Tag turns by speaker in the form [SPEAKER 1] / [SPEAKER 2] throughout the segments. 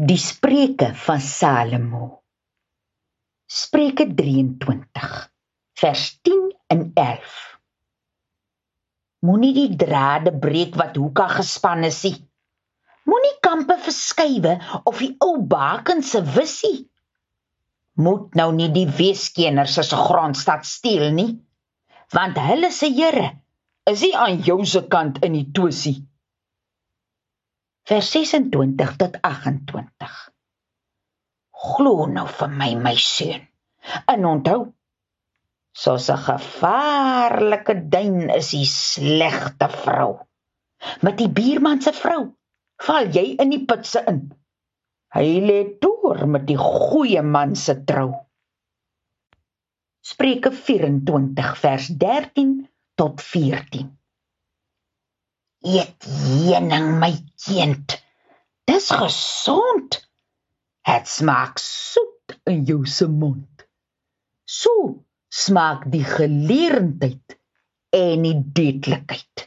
[SPEAKER 1] Die Spreuke van Salomo. Spreuke 23 vers 10 en 11. Moenie die drade breek wat hoeka gespan is nie. Moenie kampe verskuiwe of die ou baken se wissie. Moet nou nie die weeskenners se grondstad steel nie, want hulle se Here is nie aan jou se kant in die tosie vers 26 tot 28. Glo nou vir my my seun. En onthou, soos 'n gevaarlike duin is die slegte vrou. Met die buurman se vrou val jy in die putse in. Hy lê deur met die goeie man se trou. Spreuke 24 vers 13 tot 14 Eet heuning my kind. Dis gesond. Dit smaak soet in jou se mond. So smaak die geleerdheid en die deeglikheid.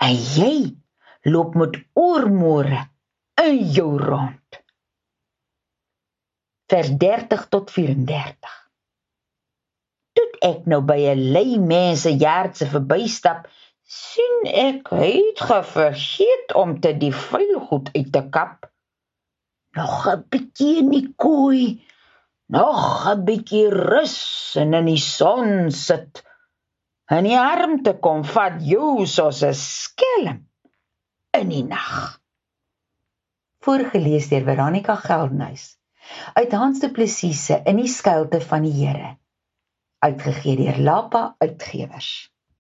[SPEAKER 1] En jy loop met oormore in jou rond. Vers 30 tot 34. Toe ek nou by 'n lei mense jaartse verbystap, sien ek hy het gevergeet om te die vuilgoed uit te kap. Nog 'n bietjie in die kooi. Nog 'n bietjie rus en in die son sit. En die arm te kom vat jou soos 'n skelm in die nag. Voorgeles deur Veronica Geldnys uit Hans Du Plessis se In die skuilte van die Here uitgegee deur Lapa Uitgewers.